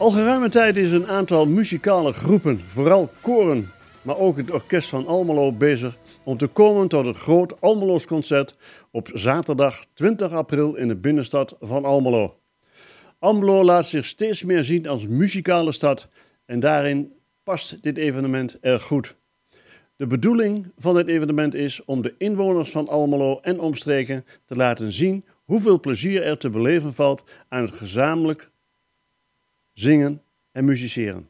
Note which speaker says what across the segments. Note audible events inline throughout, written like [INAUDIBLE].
Speaker 1: Al geruime tijd is een aantal muzikale groepen, vooral koren, maar ook het orkest van Almelo bezig om te komen tot het groot Almeloos concert op zaterdag 20 april in de binnenstad van Almelo. Almelo laat zich steeds meer zien als muzikale stad en daarin past dit evenement erg goed. De bedoeling van dit evenement is om de inwoners van Almelo en omstreken te laten zien hoeveel plezier er te beleven valt aan het gezamenlijk zingen en musiceren.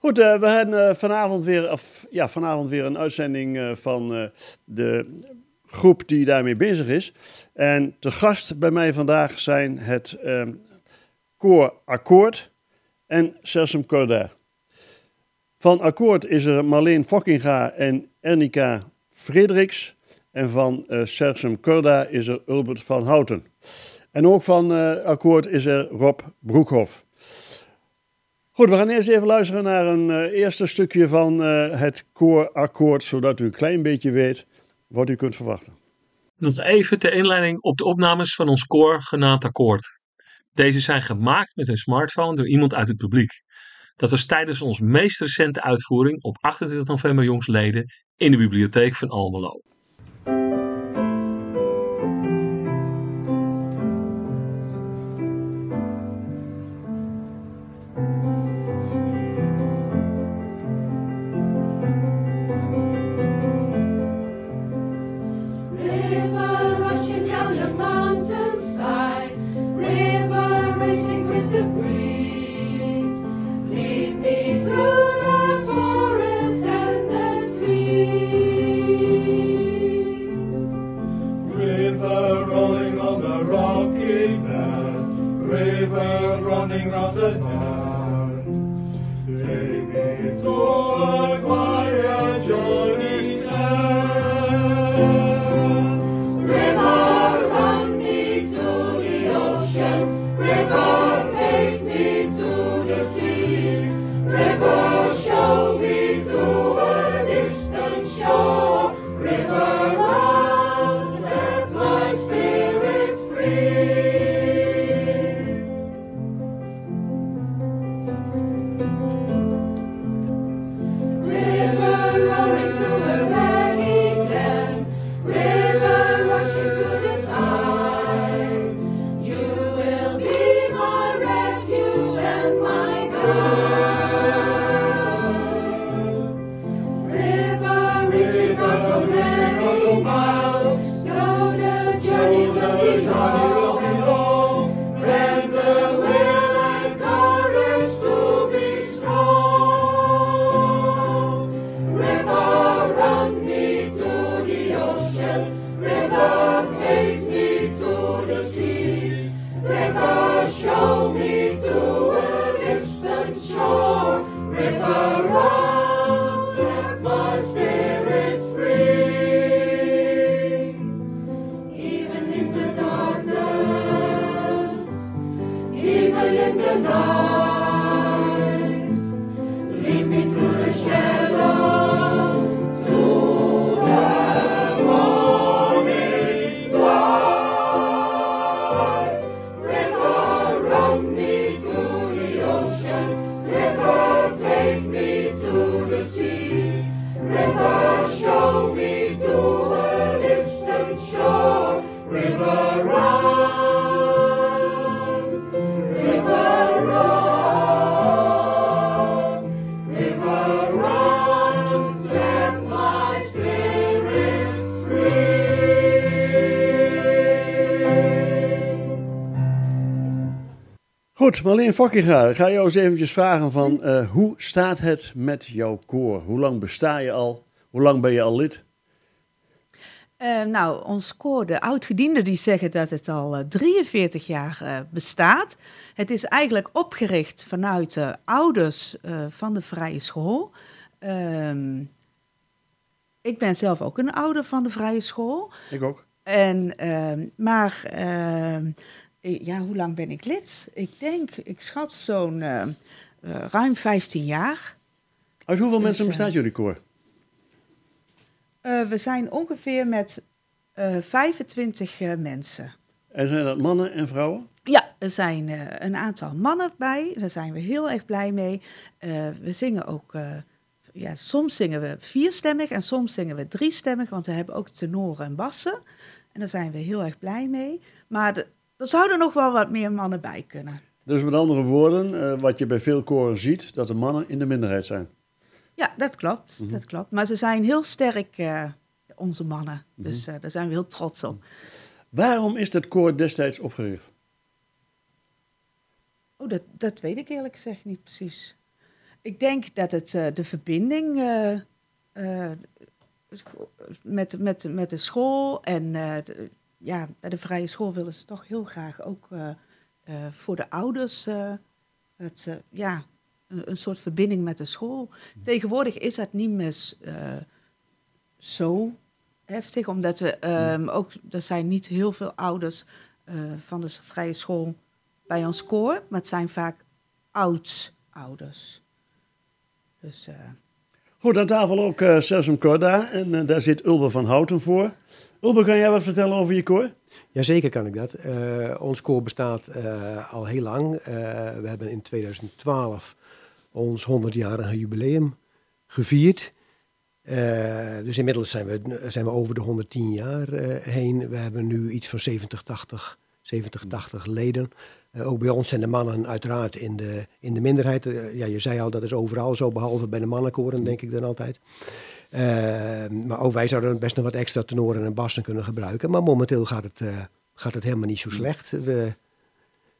Speaker 1: Goed, uh, we hebben uh, vanavond, weer, of, ja, vanavond weer een uitzending uh, van de groep die daarmee bezig is. En te gast bij mij vandaag zijn het koor Akkoord en Selsum Corda. Van Akkoord is er Marleen Fokkinga en Ernika Frederiks. En van uh, Sersum Corda is er Ulbert van Houten. En ook van uh, Akkoord is er Rob Broekhoff. Goed, we gaan eerst even luisteren naar een uh, eerste stukje van het koorakkoord, zodat u een klein beetje weet wat u kunt verwachten.
Speaker 2: Nog even ter inleiding op de opnames van ons koor genaamd Akkoord. Deze zijn gemaakt met een smartphone door iemand uit het publiek. Dat was tijdens onze meest recente uitvoering op 28 november jongsleden in de bibliotheek van Almelo.
Speaker 1: Goed, Marleen Fokkinga, ik ga jou eens eventjes vragen van uh, hoe staat het met jouw koor? Hoe lang besta je al? Hoe lang ben je al lid?
Speaker 3: Uh, nou, ons koor, de oudgedienden die zeggen dat het al uh, 43 jaar bestaat. Het is eigenlijk opgericht vanuit de ouders van de vrije school. Ehm, ik ben zelf ook een ouder van de vrije school.
Speaker 1: Ik ook.
Speaker 3: En, ehm, maar ehm, ja, hoe lang ben ik lid? Ik denk, ik schat zo'n uh, uh, ruim 15 jaar.
Speaker 1: Uit hoeveel dus, mensen bestaat jullie koor?
Speaker 3: We zijn ongeveer met 25 mensen.
Speaker 1: En zijn dat mannen en vrouwen?
Speaker 3: Ja, er zijn eh, een aantal mannen bij. Daar zijn we heel erg blij mee. Eh, we zingen ook, eh, ja, soms zingen we vierstemmig en soms zingen we driestemmig, want we hebben ook tenoren en bassen. En daar zijn we heel erg blij mee. Maar de- er zouden nog wel wat meer mannen bij kunnen.
Speaker 1: Dus met andere woorden, eh, wat je bij veel koren ziet, dat de mannen in de minderheid zijn.
Speaker 3: Ja, dat klopt. Dat klopt. Maar ze zijn heel sterk, eh, onze mannen. Dus eh, daar zijn we heel trots op.
Speaker 1: Waarom is dat koor destijds opgericht?
Speaker 3: Oh, dat, dat weet ik eerlijk gezegd niet precies. Ik denk dat het de verbinding met, met, met de school en de- ja, bij de vrije school willen ze toch heel graag ook eh, eh, voor de ouders eh, het, ja, een, een soort verbinding met de school. Tegenwoordig is dat niet meer zo heftig, omdat we ehm, ook, er zijn niet heel veel ouders van de vrije school bij ons koor, maar het zijn vaak oud-ouders. Dus eh,
Speaker 1: Goed, aan tafel ook eh Sesum Corda en eh, daar zit Ulbe van Houten voor. Ulbe, kan jij wat vertellen over je koor?
Speaker 4: Jazeker kan ik dat. Eh, ons koor bestaat al heel lang. We hebben in 2012 ons 100-jarige jubileum gevierd. Dus inmiddels zijn we, zijn we over de 110 jaar heen. We hebben nu iets van 70, 80, 70, 80 leden. Eh, ook bij ons zijn de mannen uiteraard in de, in de minderheid. Eh, ja, je zei al, dat is overal zo, behalve bij de mannenkoren, denk ik dan altijd. Eh, maar ook wij zouden best nog wat extra tenoren en bassen kunnen gebruiken. Maar momenteel gaat het, eh, gaat het helemaal niet zo slecht. We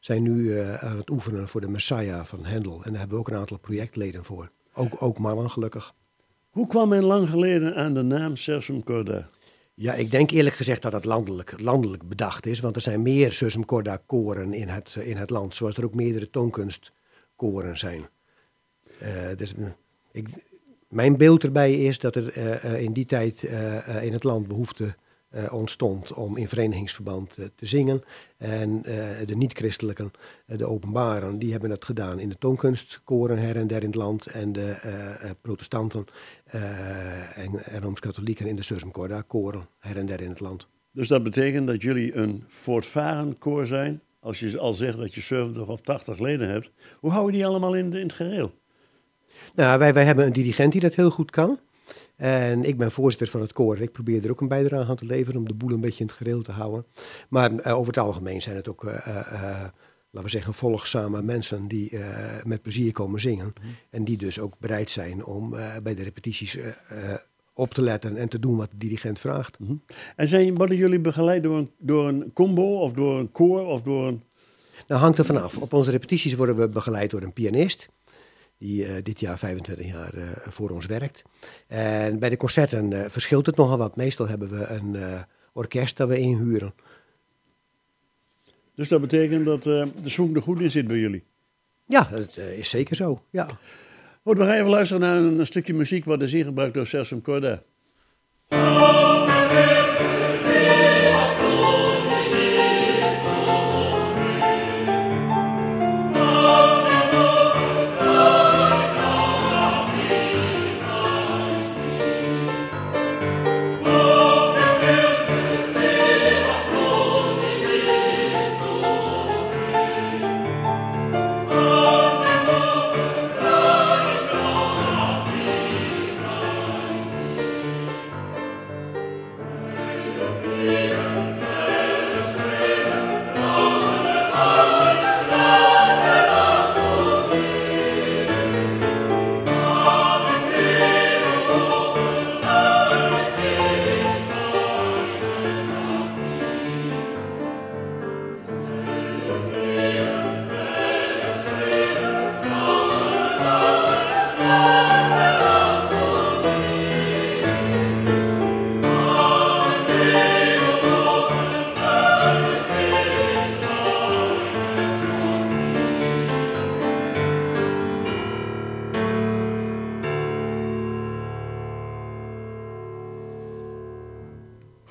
Speaker 4: zijn nu aan het oefenen voor de Messiah van Hendel. En daar hebben we ook een aantal projectleden voor. Ook, ook mannen, gelukkig.
Speaker 1: Hoe kwam men lang geleden aan de naam Sesum Corda?
Speaker 4: Ja, ik denk eerlijk gezegd dat het landelijk, landelijk bedacht is. Want er zijn meer Susum Corda koren in het, in het land. Zoals er ook meerdere toonkunstkoren zijn. Eh, dus, eh, ik, mijn beeld erbij is dat er eh, eh, in die tijd eh, eh, in het land behoefte eh, ontstond om in verenigingsverband eh, te zingen. En eh, de niet-christelijken, de openbaren, die hebben dat gedaan in de toonkunstkoren her en der in het land. En de protestanten en, en Rooms-Katholieken in de Sursum Corda koren her en der in het land.
Speaker 1: Dus dat betekent dat jullie een voortvarend koor zijn. Als je al zegt dat je 70 of 80 leden hebt. Hoe hou je die allemaal in, in het gereel?
Speaker 4: Nou, wij, wij hebben een dirigent die dat heel goed kan. En ik ben voorzitter van het koor. Ik probeer er ook een bijdrage aan te leveren om de boel een beetje in het gereel te houden. Maar eh, over het algemeen zijn het ook, eh, eh, laten we zeggen, volgzame mensen die met plezier komen zingen. En die dus ook bereid zijn om bij de repetities op te letten en te doen wat de dirigent vraagt.
Speaker 1: En zijn, worden jullie begeleid door een, door een combo of door een koor of door een...
Speaker 4: Nou, hangt er vanaf. Op onze repetities worden we begeleid door een pianist. Die eh, dit jaar 25 jaar eh, voor ons werkt. En bij de concerten eh, verschilt het nogal wat. Meestal hebben we een orkest dat we inhuren.
Speaker 1: Dus dat betekent dat de swing er goed in zit bij jullie.
Speaker 4: Ja, dat is zeker zo. Ja.
Speaker 1: Goed, we gaan even luisteren naar een, stukje muziek wat is ingebruikt door Sesum Corda.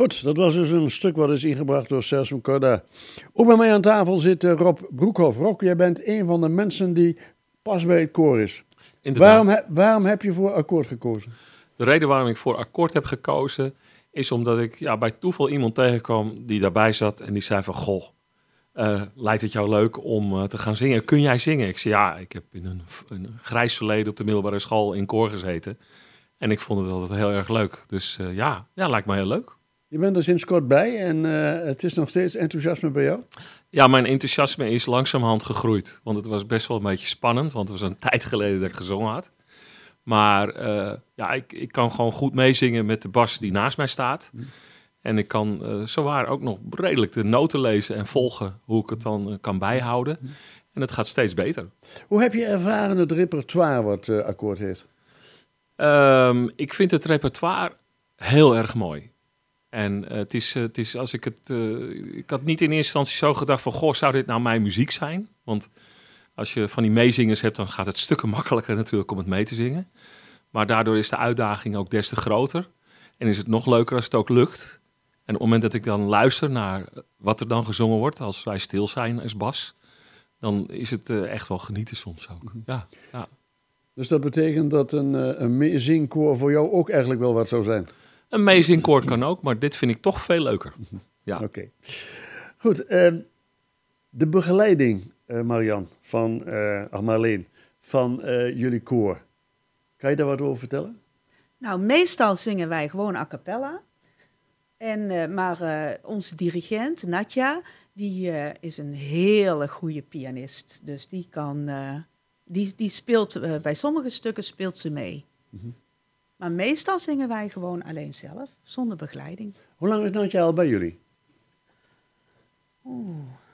Speaker 1: Goed, dat was dus een stuk wat is ingebracht door Sesum Corda. Ook bij mij aan tafel zit eh, Rob Broekhoff. Rob, jij bent een van de mensen die pas bij het koor is.
Speaker 5: Inderdaad.
Speaker 1: Waarom, he- waarom heb je voor akkoord gekozen?
Speaker 5: De reden waarom ik voor akkoord heb gekozen is omdat ik ja, bij toeval iemand tegenkwam die daarbij zat en die zei van goh, eh, lijkt het jou leuk om eh, te gaan zingen? Kun jij zingen? Ik zei, ja, ik heb in een, een grijs verleden op de middelbare school in koor gezeten. En ik vond het altijd heel erg leuk. Dus ja, ja, lijkt me heel leuk.
Speaker 1: Je bent er sinds kort bij en eh, het is nog steeds enthousiasme bij jou?
Speaker 5: Ja, mijn enthousiasme is langzamerhand gegroeid. Want het was best wel een beetje spannend, want het was een [LAUGHS] tijd geleden dat ik gezongen had. Maar eh, ja, ik, ik kan gewoon goed meezingen met de bas die naast mij staat. En ik kan eh zowaar ook nog redelijk de noten lezen en volgen hoe ik het dan kan bijhouden. En het gaat steeds beter.
Speaker 1: Hoe heb je ervaren het repertoire wat akkoord heeft?
Speaker 5: Ehm, ik vind het repertoire heel erg mooi. En eh, het, is, eh, het is als ik het. eh, ik had niet in eerste instantie zo gedacht van goh, zou dit nou mijn muziek zijn? Want als je van die meezingers hebt, dan gaat het stukken [LAUGHS] makkelijker natuurlijk om het mee te zingen. Maar daardoor is de uitdaging ook des te groter. En is het nog leuker als het ook lukt. En op het moment dat ik dan luister naar wat er dan gezongen wordt, als wij stil zijn als bas, dan is het echt wel genieten soms ook. Ja, ja.
Speaker 1: Dus dat betekent dat een, een meezingkoor voor jou ook eigenlijk wel wat zou zijn?
Speaker 5: Een meezingkoor kan ook, maar dit vind ik toch veel leuker. [LAUGHS] Ja.
Speaker 1: Oké. Goed, ehm, de begeleiding, eh, Marian, van, eh ach, Marleen, van eh, jullie koor. Kan je daar wat over vertellen?
Speaker 3: Nou, meestal zingen wij gewoon a cappella. En, eh, maar eh, onze dirigent, Natja, die eh, is een hele goede pianist. Dus die kan, eh, die, die speelt, bij sommige stukken speelt ze mee. Maar meestal zingen wij gewoon alleen zelf, zonder begeleiding.
Speaker 1: Hoe lang is Natja al bij jullie?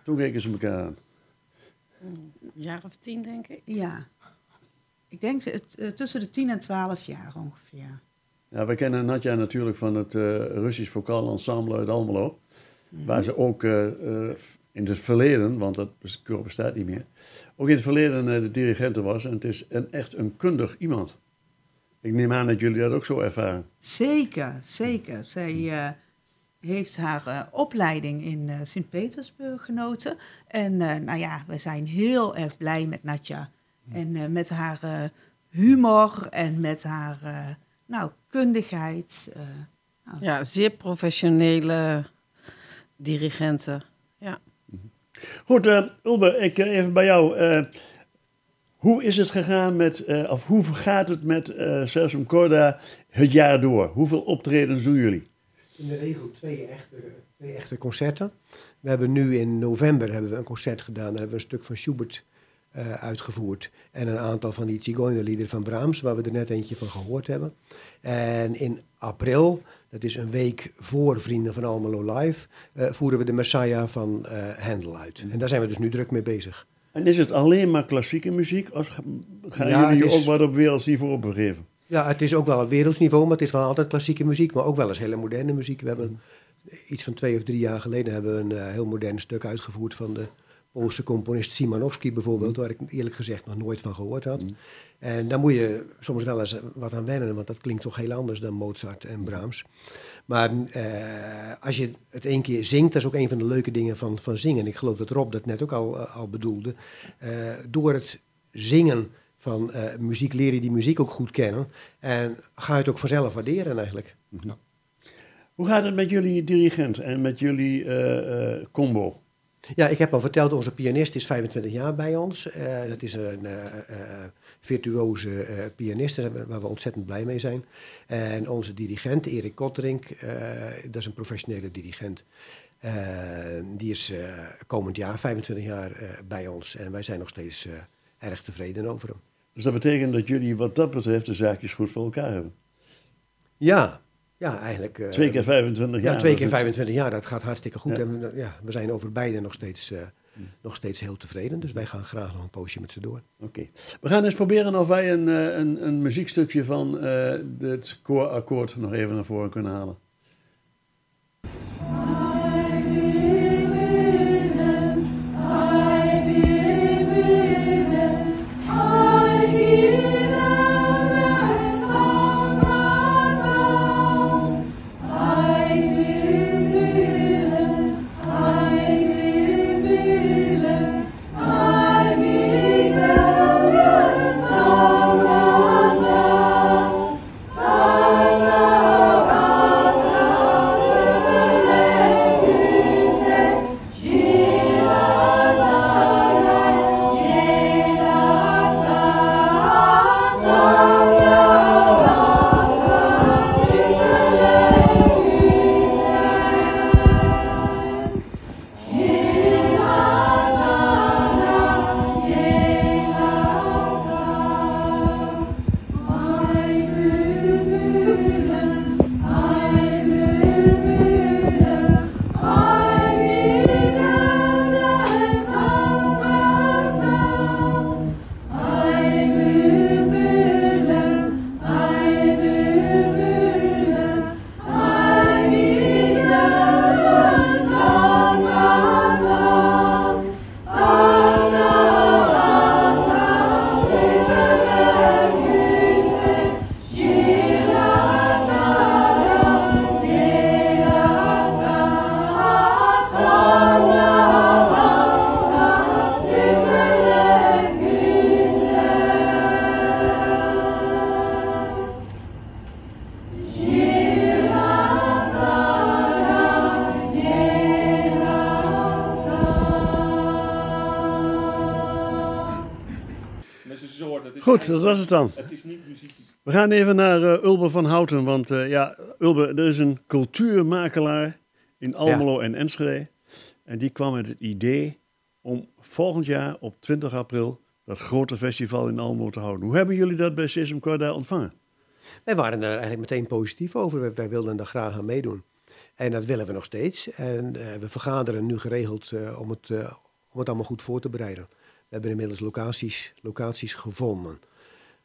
Speaker 1: Toen keken ze elkaar aan.
Speaker 6: Een jaar of tien, denk ik.
Speaker 3: Ja, ik denk eh, tussen de 10 en 12 jaar ongeveer.
Speaker 1: Ja, we kennen Natja natuurlijk van het eh, Russisch Vocaal Ensemble uit Almelo. Waar ze ook eh, eh, in het verleden, want dat bestaat niet meer, ook in het verleden eh, de dirigente was. En het is een, echt een kundig iemand. Ik neem aan dat jullie dat ook zo ervaren.
Speaker 3: Zeker, zeker. Zij eh, heeft haar eh, opleiding in eh, Sint-Petersburg genoten. En eh, nou ja, we zijn heel erg blij met Natja. En eh, met haar eh, humor en met haar eh, nou, kundigheid. eh.
Speaker 6: Ja, zeer professionele dirigenten. Ja.
Speaker 1: Goed, eh, Ulbe, ik even bij jou. Eh, hoe is het gegaan met, eh, of hoe gaat het met eh Selsum Corda het jaar door? Hoeveel optredens doen jullie?
Speaker 4: In de regel twee echte, twee echte concerten. We hebben nu in november hebben we een concert gedaan. Daar hebben we een stuk van Schubert eh, uitgevoerd. En een aantal van die Zigeunerliederen van Brahms, waar we er net eentje van gehoord hebben. En in april, dat is een week voor Vrienden van Almelo Live, eh, voeren we de Messiah van eh Handel uit. En daar zijn we dus nu druk mee bezig.
Speaker 1: En is het alleen maar klassieke muziek? Of ga- gaan
Speaker 4: Ja,
Speaker 1: jullie
Speaker 4: is-
Speaker 1: ook wat op wereldsniveau begeven?
Speaker 4: Ja, het is ook wel een wereldsniveau, maar het is wel altijd klassieke muziek, maar ook wel eens hele moderne muziek. We hebben iets van twee of drie jaar geleden hebben we een eh, heel modern stuk uitgevoerd van de Poolse componist Simanowski bijvoorbeeld, waar ik eerlijk gezegd nog nooit van gehoord had. En daar moet je soms wel eens wat aan wennen, want dat klinkt toch heel anders dan Mozart en Brahms. Maar eh, als je het één keer zingt, dat is ook een van de leuke dingen van, van zingen. Ik geloof dat Rob dat net ook al, eh, al bedoelde. Eh, door het zingen van muziek leer je die muziek ook goed kennen. En ga je het ook vanzelf waarderen eigenlijk.
Speaker 1: Hoe gaat het met jullie dirigent en met jullie combo?
Speaker 4: Ja, ik heb al verteld, onze pianist is 25 jaar bij ons. Eh, dat is een eh, eh, virtuoze pianist waar we ontzettend blij mee zijn. En onze dirigent, Erik Kotterink, dat is een professionele dirigent. Die is komend jaar 25 jaar bij ons. En wij zijn nog steeds erg tevreden over hem.
Speaker 1: Dus dat betekent dat jullie wat dat betreft de zaakjes goed voor elkaar hebben.
Speaker 4: Ja, ja eigenlijk. eh,
Speaker 1: Twee keer 25 jaar.
Speaker 4: Ja, twee keer
Speaker 1: dat is-
Speaker 4: 25 jaar, dat gaat hartstikke goed.
Speaker 1: Ja.
Speaker 4: En we- ja, we zijn over beide nog steeds, eh, nog steeds heel tevreden. Dus wij gaan graag nog een poosje met ze door.
Speaker 1: Oké. We gaan eens proberen of wij een, eh, een, een muziekstukje van eh dit koorakkoord nog even naar voren kunnen halen. Goed, dat was het dan. We gaan even naar uh, Ulbe van Houten, want uh, ja, Ulbe, er is een cultuurmakelaar in Almelo en Enschede. En die kwam met het idee om volgend jaar op 20 april dat grote festival in Almelo te houden. Hoe hebben jullie dat bij Sesam Corda ontvangen?
Speaker 4: Wij waren er eigenlijk meteen positief over. Wij, wilden daar graag aan meedoen. En dat willen we nog steeds. En uh, we vergaderen nu geregeld om, het, om het allemaal goed voor te bereiden. We hebben inmiddels locaties, locaties gevonden.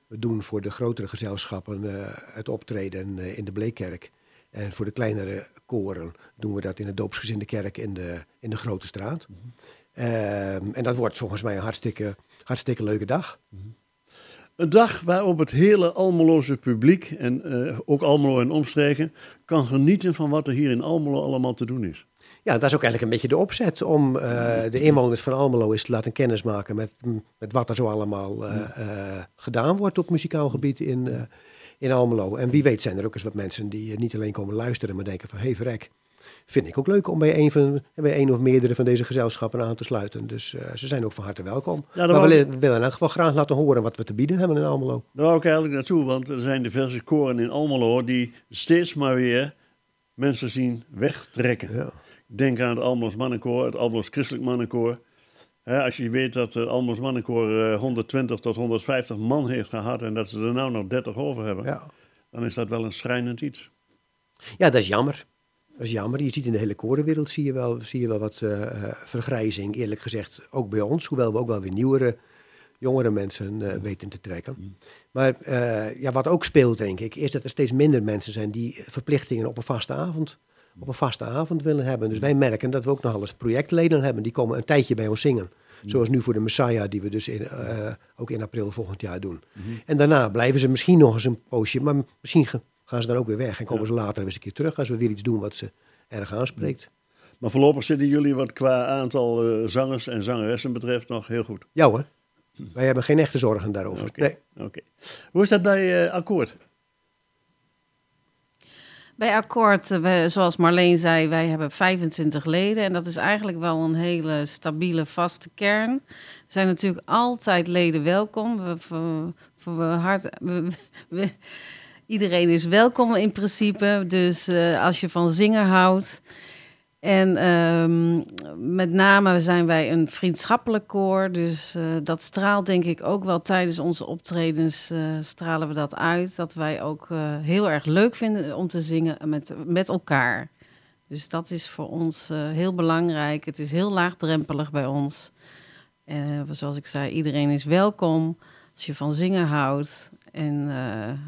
Speaker 4: We doen voor de grotere gezelschappen uh, het optreden uh, in de Bleekkerk. En voor de kleinere koren doen we dat in de doopsgezinde kerk in de, in de Grote Straat. Mm -hmm. uh, en dat wordt volgens mij een hartstikke, hartstikke leuke dag. Mm -hmm.
Speaker 1: Een dag waarop het hele Almeloze publiek en ook Almelo en omstreken kan genieten van wat er hier in Almelo allemaal te doen is.
Speaker 4: Ja, dat is ook eigenlijk een beetje de opzet om uh, de inwoners van Almelo eens te laten kennismaken met, met wat er zo allemaal uh, uh, gedaan wordt op muzikaal gebied in, in Almelo. En wie weet zijn er ook eens wat mensen die niet alleen komen luisteren, maar denken van hé hey, verrek, vind ik ook leuk om bij een, van, bij een of meerdere van deze gezelschappen aan te sluiten. Dus ze zijn ook van harte welkom. Ja, maar we willen, we willen in elk geval graag laten horen wat we te bieden hebben in Almelo.
Speaker 1: Daar wou ik eigenlijk naartoe, want er zijn diverse koren in Almelo die steeds maar weer mensen zien wegtrekken. Ja. Denk aan het Almos Mannenkoor, het Almos Christelijk Mannenkoor. He, als je weet dat het Almos Mannenkoor uh, 120 tot 150 man heeft gehad en dat ze er nou nog 30 over hebben, ja. dan is dat wel een schrijnend iets.
Speaker 4: Ja, dat is jammer. Dat is jammer. Je ziet in de hele korenwereld zie je wel, zie je wel wat uh, vergrijzing, eerlijk gezegd, ook bij ons. Hoewel we ook wel weer nieuwere, jongere mensen uh, weten te trekken. Mm. Maar ja, wat ook speelt, denk ik, is dat er steeds minder mensen zijn die verplichtingen op een vaste avond op een vaste avond willen hebben. Dus wij merken dat we ook nog eens projectleden hebben. Die komen een tijdje bij ons zingen. Zoals nu voor de Messiah, die we dus in, uh, ook in april volgend jaar doen. Mm -hmm. En daarna blijven ze misschien nog eens een poosje, maar misschien gaan ze dan ook weer weg. En komen ja. ze later weer eens een keer terug als we weer iets doen wat ze erg aanspreekt.
Speaker 1: Maar voorlopig zitten jullie wat qua aantal uh, zangers en zangeressen betreft nog heel goed.
Speaker 4: Ja hoor. Wij hebben geen echte zorgen daarover.
Speaker 1: Okay. Nee. Okay. Hoe is dat bij uh, Akkoord?
Speaker 6: Bij Akkoord, we, zoals Marleen zei, wij hebben 25 leden. En dat is eigenlijk wel een hele stabiele, vaste kern. Er zijn natuurlijk altijd leden welkom. We, we, we, hard, iedereen is welkom in principe. Dus uh, als je van zingen houdt. En um, met name zijn wij een vriendschappelijk koor. Dus uh, dat straalt denk ik ook wel tijdens onze optredens. Uh, stralen we dat uit. Dat wij ook uh, heel erg leuk vinden om te zingen met, met elkaar. Dus dat is voor ons heel belangrijk. Het is heel laagdrempelig bij ons. zoals ik zei, iedereen is welkom. Als je van zingen houdt en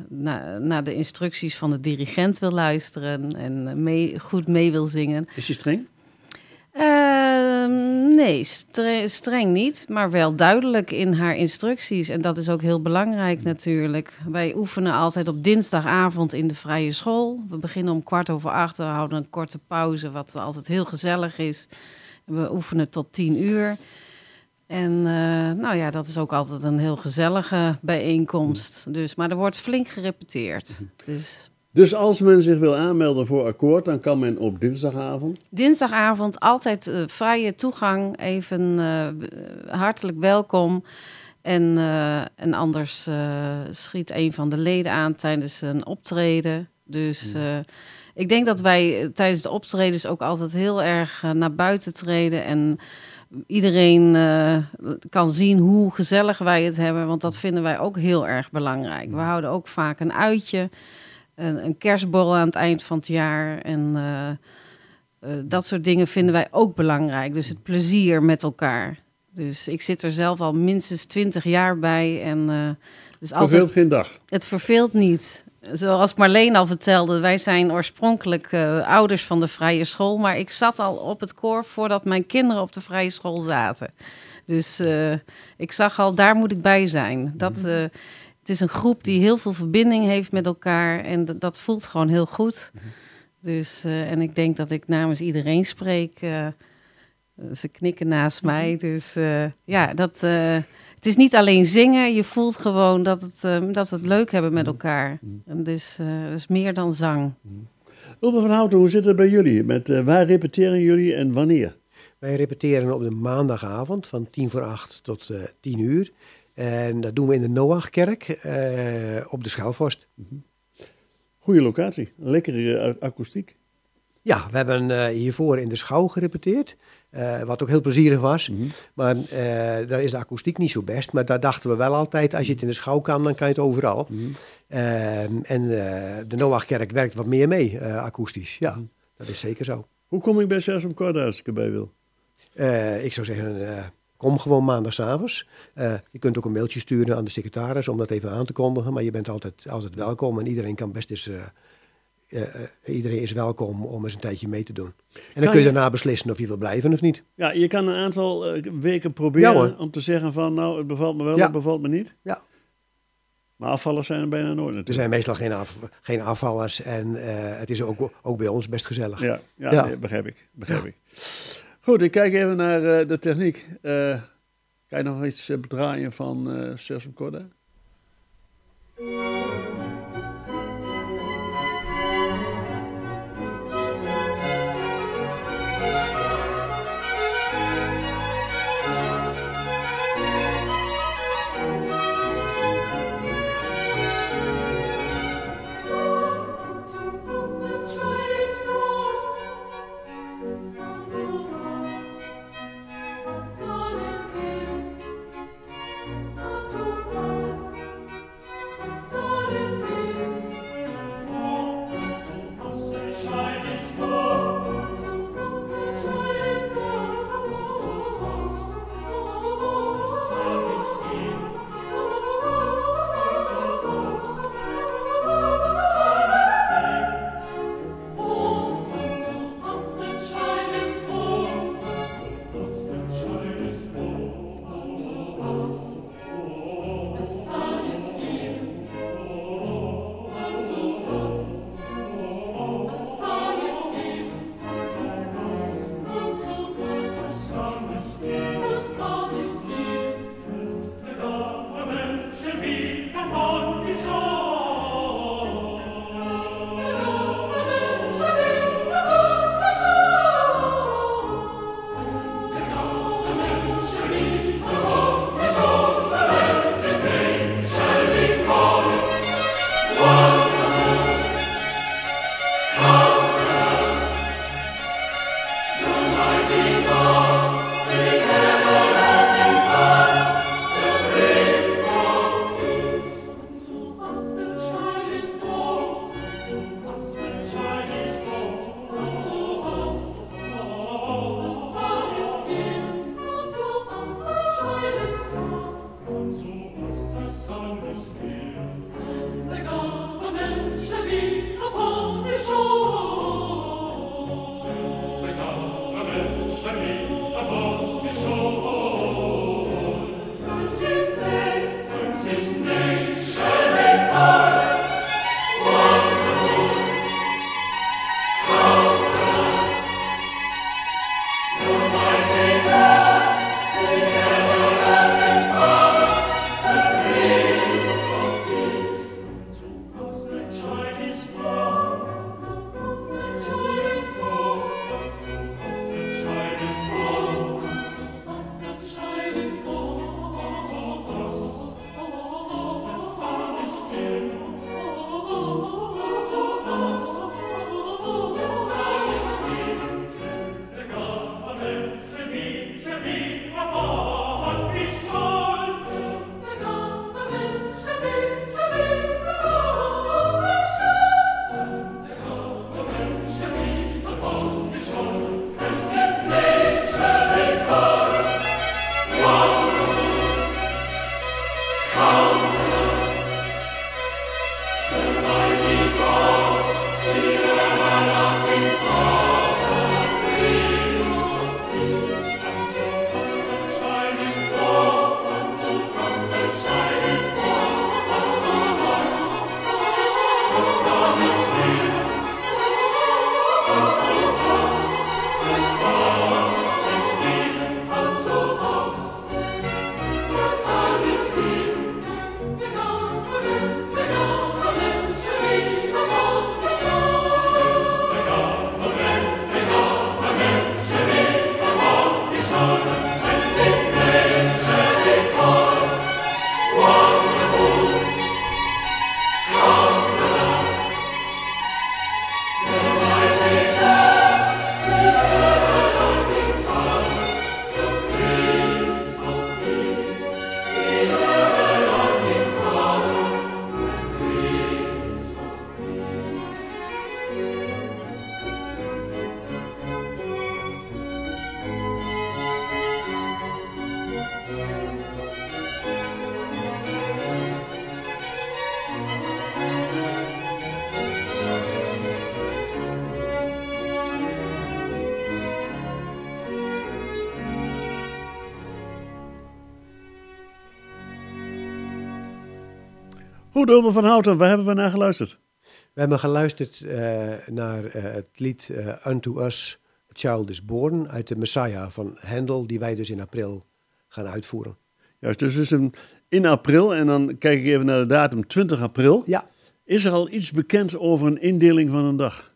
Speaker 6: naar na de instructies van de dirigent wil luisteren en mee, goed mee wil zingen.
Speaker 1: Is hij streng?
Speaker 6: Uh, nee, stre streng niet, maar wel duidelijk in haar instructies. En dat is ook heel belangrijk natuurlijk. Wij oefenen altijd op dinsdagavond in de vrije school. We beginnen om kwart over acht, we houden een korte pauze, wat altijd heel gezellig is. We oefenen tot tien uur. En uh, nou ja, dat is ook altijd een heel gezellige bijeenkomst. Dus, maar er wordt flink gerepeteerd. Dus
Speaker 1: dus als men zich wil aanmelden voor akkoord, dan kan men op dinsdagavond?
Speaker 6: Dinsdagavond altijd uh, vrije toegang, even uh, hartelijk welkom. En, en anders schiet een van de leden aan tijdens een optreden. Dus ik denk dat wij tijdens de optredens ook altijd heel erg naar buiten treden en iedereen kan zien hoe gezellig wij het hebben. Want dat vinden wij ook heel erg belangrijk. We houden ook vaak een uitje een, een kerstborrel aan het eind van het jaar. En uh, uh, dat soort dingen vinden wij ook belangrijk. Dus het plezier met elkaar. Dus ik zit er zelf al minstens twintig jaar bij. En,
Speaker 1: dus verveelt altijd, geen dag?
Speaker 6: Het verveelt niet. Zoals Marleen al vertelde, wij zijn oorspronkelijk uh, ouders van de vrije school. Maar ik zat al op het koor voordat mijn kinderen op de vrije school zaten. Dus uh, ik zag al, daar moet ik bij zijn. Dat, uh, het is een groep die heel veel verbinding heeft met elkaar. En dat voelt gewoon heel goed. Dus, uh, en ik denk dat ik namens iedereen spreek. Ze knikken naast mij. Dus uh, ja, dat, het is niet alleen zingen. Je voelt gewoon dat, het, dat we het leuk hebben met elkaar. En dus, dus meer dan zang.
Speaker 1: Ulbe van Houten, hoe zit het bij jullie? Met, waar repeteren jullie en wanneer?
Speaker 4: Wij repeteren op de maandagavond van tien voor acht tot tien uur. En dat doen we in de Noachkerk eh, op de Schouwvorst.
Speaker 1: Goede locatie, lekkere eh, akoestiek.
Speaker 4: Ja, we hebben eh, hiervoor in de schouw gerepeteerd. eh, wat ook heel plezierig was. Maar eh, daar is de akoestiek niet zo best. Maar daar dachten we wel altijd, als je het in de schouw kan, dan kan je het overal. Ehm, en de Noachkerk werkt wat meer mee, akoestisch. Ja, dat is zeker zo.
Speaker 1: Hoe kom ik bij Sesam Corda als ik erbij wil?
Speaker 4: Ik zou zeggen, kom gewoon maandagavonds. Eh je kunt ook een mailtje sturen aan de secretaris om dat even aan te kondigen. Maar je bent altijd, altijd welkom en iedereen kan best eens... eh, eh, iedereen is welkom om eens een tijdje mee te doen. En dan
Speaker 1: Kan
Speaker 4: kun je
Speaker 1: je-
Speaker 4: daarna beslissen of je wil blijven of niet.
Speaker 1: Ja, je kan een aantal eh, weken proberen
Speaker 4: Ja,
Speaker 1: om te zeggen van nou, het bevalt me wel,
Speaker 4: Ja.
Speaker 1: het bevalt me niet.
Speaker 4: Ja.
Speaker 1: Maar afvallers zijn er bijna nooit
Speaker 4: Er
Speaker 1: natuurlijk.
Speaker 4: zijn meestal geen, af, geen afvallers en het is ook, ook bij ons best gezellig.
Speaker 1: Ja, ja,
Speaker 4: Ja.
Speaker 1: nee, begrijp ik. Begrijp ik. Goed, ik kijk even naar de techniek. Kan je nog iets bedraaien van Sesam Corda? Goed, Ulmer van Houten, waar hebben we naar geluisterd?
Speaker 4: We hebben geluisterd uh, naar uh, het lied uh, Unto Us, A Child is Born, uit de Messiah van Handel, die wij dus in april gaan uitvoeren.
Speaker 1: Juist, dus is een, in april, en dan kijk ik even naar de datum 20 april.
Speaker 4: Ja.
Speaker 1: Is er al iets bekend over een indeling van een dag?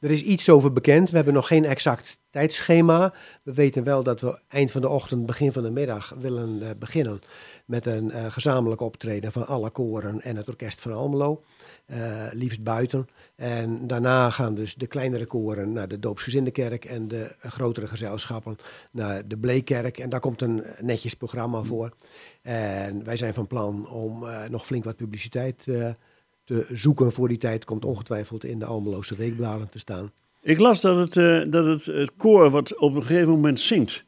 Speaker 4: Er is iets over bekend. We hebben nog geen exact tijdschema. We weten wel dat we eind van de ochtend, begin van de middag willen uh, beginnen met een uh, gezamenlijk optreden van alle koren en het orkest van Almelo. Uh, liefst buiten. En daarna gaan dus de kleinere koren naar de doopsgezinde kerk en de grotere gezelschappen naar de Bleekkerk. En daar komt een netjes programma voor. En wij zijn van plan om nog flink wat publiciteit te zoeken voor die tijd. Komt ongetwijfeld in de Almeloze weekbladen te staan.
Speaker 1: Ik las dat het, uh, dat het, het koor wat op een gegeven moment zingt,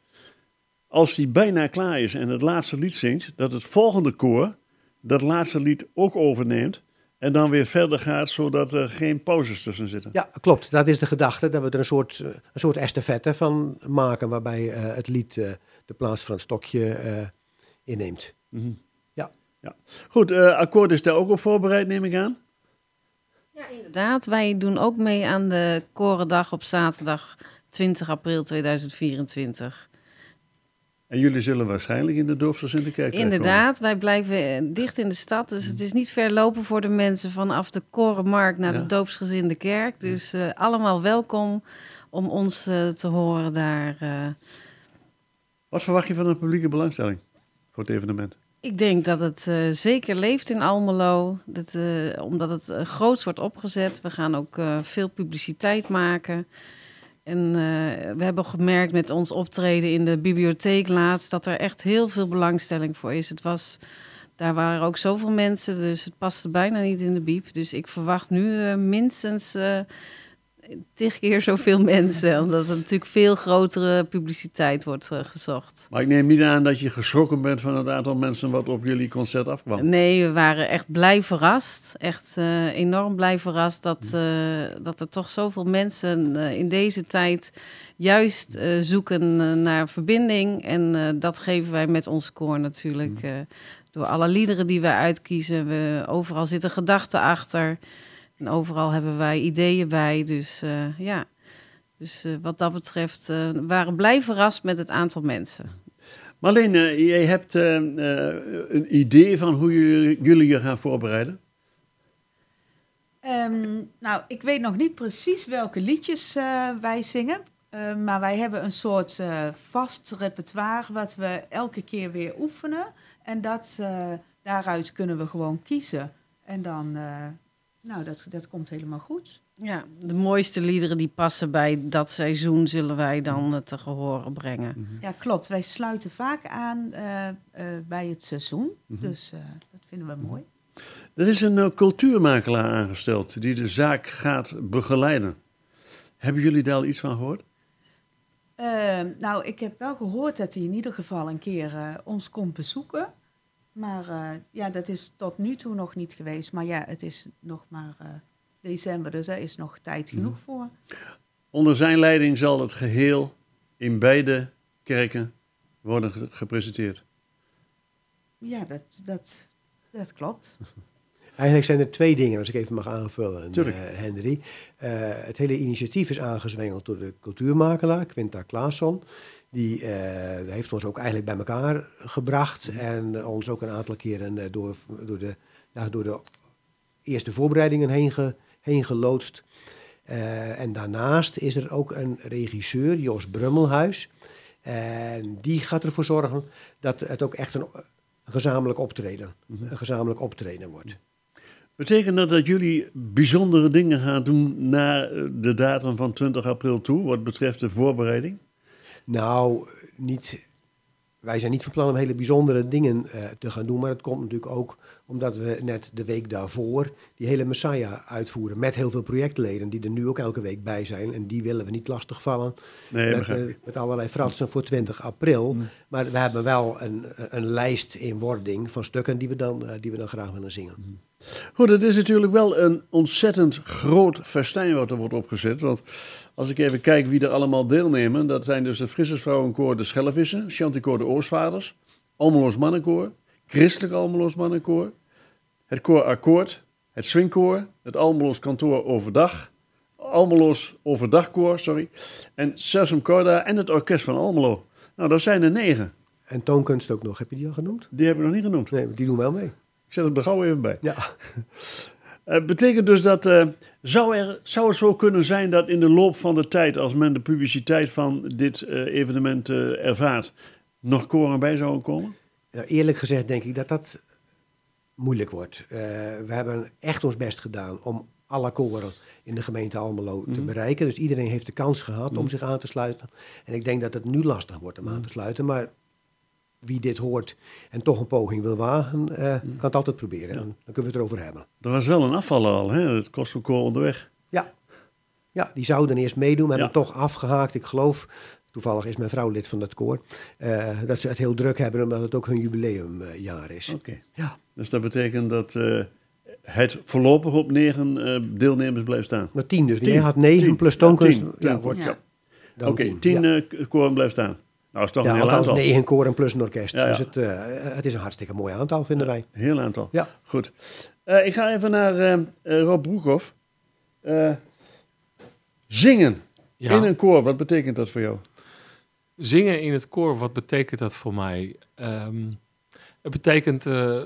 Speaker 1: als die bijna klaar is en het laatste lied zingt, dat het volgende koor dat laatste lied ook overneemt en dan weer verder gaat, zodat er geen pauzes tussen zitten.
Speaker 4: Ja, klopt. Dat is de gedachte, dat we er een soort, een soort estafette van maken, waarbij uh, het lied uh, de plaats van het stokje inneemt.
Speaker 1: Mm -hmm. Ja. ja. Goed, akkoord is daar ook op voorbereid, neem ik aan?
Speaker 6: Ja, inderdaad. Wij doen ook mee aan de Korendag op zaterdag 20 april 2024.
Speaker 1: En jullie zullen waarschijnlijk in de dorpsels in de kerk
Speaker 6: Inderdaad, wij blijven dicht in de stad. Dus het is niet ver lopen voor de mensen vanaf de Korenmarkt naar
Speaker 1: Ja.
Speaker 6: de doopsgezinde kerk. Dus eh, allemaal welkom om ons eh, te horen daar. eh.
Speaker 1: Wat verwacht je van een publieke belangstelling voor het evenement?
Speaker 6: Ik denk dat het eh, zeker leeft in Almelo, dat, eh, omdat het uh, groots wordt opgezet. We gaan ook eh, veel publiciteit maken. En eh, we hebben gemerkt met ons optreden in de bibliotheek laatst dat er echt heel veel belangstelling voor is. Het was, daar waren ook zoveel mensen, dus het paste bijna niet in de biep. Dus ik verwacht nu eh, minstens eh tig keer zoveel [LAUGHS] mensen, omdat er natuurlijk veel grotere publiciteit wordt eh, gezocht.
Speaker 1: Maar ik neem niet aan dat je geschrokken bent van het aantal mensen wat op jullie concert afkwam.
Speaker 6: Nee, we waren echt blij verrast. Echt eh, enorm blij verrast dat, eh, dat er toch zoveel mensen in deze tijd juist zoeken naar verbinding. En dat geven wij met ons koor natuurlijk. door alle liederen die wij uitkiezen. We, overal zitten gedachten achter. En overal hebben wij ideeën bij. Dus eh, ja, dus eh, wat dat betreft eh, we waren blij verrast met het aantal mensen.
Speaker 1: Marleen, eh, jij hebt eh, eh, een idee van hoe jullie, jullie je gaan voorbereiden?
Speaker 3: Ehm, nou, ik weet nog niet precies welke liedjes eh, wij zingen. Eh, maar wij hebben een soort eh, vast repertoire wat we elke keer weer oefenen. En dat, eh, daaruit kunnen we gewoon kiezen. En dan, eh, nou, dat, dat komt helemaal goed.
Speaker 6: Ja, de mooiste liederen die passen bij dat seizoen zullen wij dan eh, te gehoren brengen.
Speaker 3: Ja, klopt. Wij sluiten vaak aan eh, eh, bij het seizoen.
Speaker 1: Mhm.
Speaker 3: Dus eh, dat vinden we mooi.
Speaker 1: Er is een cultuurmakelaar aangesteld die de zaak gaat begeleiden. Hebben jullie daar al iets van gehoord?
Speaker 3: Ehm, nou, ik heb wel gehoord dat hij in ieder geval een keer eh, ons komt bezoeken. Maar eh, ja, dat is tot nu toe nog niet geweest. Maar ja, het is nog maar eh, december, dus er is nog tijd genoeg voor.
Speaker 1: Onder zijn leiding zal het geheel in beide kerken worden ge- gepresenteerd.
Speaker 3: Ja, dat, dat, dat klopt. [LAUGHS]
Speaker 4: Eigenlijk zijn er twee dingen, als ik even mag aanvullen, eh, Henry. Eh, het hele initiatief is aangezwengeld door de cultuurmakelaar, Quinta Klaasson. Die eh, heeft ons ook eigenlijk bij elkaar gebracht en ons ook een aantal keren eh, door, door, de, ja, door de eerste voorbereidingen heen, ge, heen geloodst. Eh, en daarnaast is er ook een regisseur, Jos Brummelhuis. En die gaat ervoor zorgen dat het ook echt een gezamenlijk optreden, een gezamenlijk optreden wordt.
Speaker 1: Betekent dat dat jullie bijzondere dingen gaan doen na de datum van 20 april toe, wat betreft de voorbereiding?
Speaker 4: Nou, niet, wij zijn niet van plan om hele bijzondere dingen eh, te gaan doen. Maar het komt natuurlijk ook omdat we net de week daarvoor die hele Messiah uitvoeren. Met heel veel projectleden die er nu ook elke week bij zijn. En die willen we niet lastigvallen
Speaker 1: Nee,
Speaker 4: met,
Speaker 1: begrijp
Speaker 4: eh, met allerlei fratsen voor 20 april. Maar we hebben wel een, een lijst in wording van stukken die we dan, eh, die we dan graag willen zingen.
Speaker 1: Goed, het is natuurlijk wel een ontzettend groot festijn wat er wordt opgezet. Want als ik even kijk wie er allemaal deelnemen, dat zijn dus het Frissersvrouwenkoor De Schellevissen, Chanticoor De Oostvaders, Almeloos Mannenkoor, Christelijk Almeloos Mannenkoor, het koor Akkoord, het Swingkoor, het Almeloos Kantoor Overdag, Almeloos Overdagkoor, sorry, en Sesum Corda en het Orkest van Almelo. Nou, dat zijn er negen.
Speaker 4: En toonkunst ook nog. Heb je die al genoemd?
Speaker 1: Die heb ik nog niet genoemd.
Speaker 4: Nee, die doen wel mee.
Speaker 1: Zet het er gauw even bij.
Speaker 4: Ja.
Speaker 1: Het [LAUGHS] betekent dus dat, eh, zou, er, zou het zo kunnen zijn dat in de loop van de tijd, als men de publiciteit van dit eh, evenement eh, ervaart, nog koren bij zouden komen?
Speaker 4: Ja, eerlijk gezegd denk ik dat dat moeilijk wordt. Eh, we hebben echt ons best gedaan om alle koren in de gemeente Almelo te
Speaker 1: Mhm.
Speaker 4: bereiken. Dus iedereen heeft de kans gehad om zich aan te sluiten. En ik denk dat het nu lastig wordt
Speaker 1: Mhm.
Speaker 4: om aan te sluiten. Maar wie dit hoort en toch een poging wil wagen, eh,
Speaker 1: Mhm.
Speaker 4: kan het altijd proberen. En dan kunnen we het erover hebben.
Speaker 1: Er was wel een afvaller al, hè? het kostenkoor onderweg.
Speaker 4: Ja. ja, die zouden eerst meedoen, maar
Speaker 1: Ja.
Speaker 4: hebben toch afgehaakt. Ik geloof, toevallig is mijn vrouw lid van dat koor, eh, dat ze het heel druk hebben omdat het ook hun jubileumjaar is.
Speaker 1: Oké.
Speaker 4: Ja,
Speaker 1: Dus dat betekent dat eh, het voorlopig op negen eh, deelnemers blijft staan.
Speaker 4: maar tien dus.
Speaker 1: Tien.
Speaker 4: Jij had negen
Speaker 1: Tien.
Speaker 4: plus toonkunst.
Speaker 1: tien.
Speaker 4: Ja, wordt
Speaker 3: Ja.
Speaker 4: dan
Speaker 1: Oké, tien eh, koren blijft staan. Nou, dat is toch
Speaker 4: Ja,
Speaker 1: een heel aantal.
Speaker 4: negen koren plus een orkest.
Speaker 1: Ja, ja.
Speaker 4: Dus het, eh, het is een hartstikke mooi aantal, vinden wij.
Speaker 1: Heel aantal.
Speaker 4: Ja.
Speaker 1: Goed. Eh, ik ga even naar eh, Rob Broekhoff. Eh, zingen
Speaker 5: Ja.
Speaker 1: in een koor, wat betekent dat voor jou?
Speaker 5: Zingen in het koor, wat betekent dat voor mij? Ehm, het betekent eh,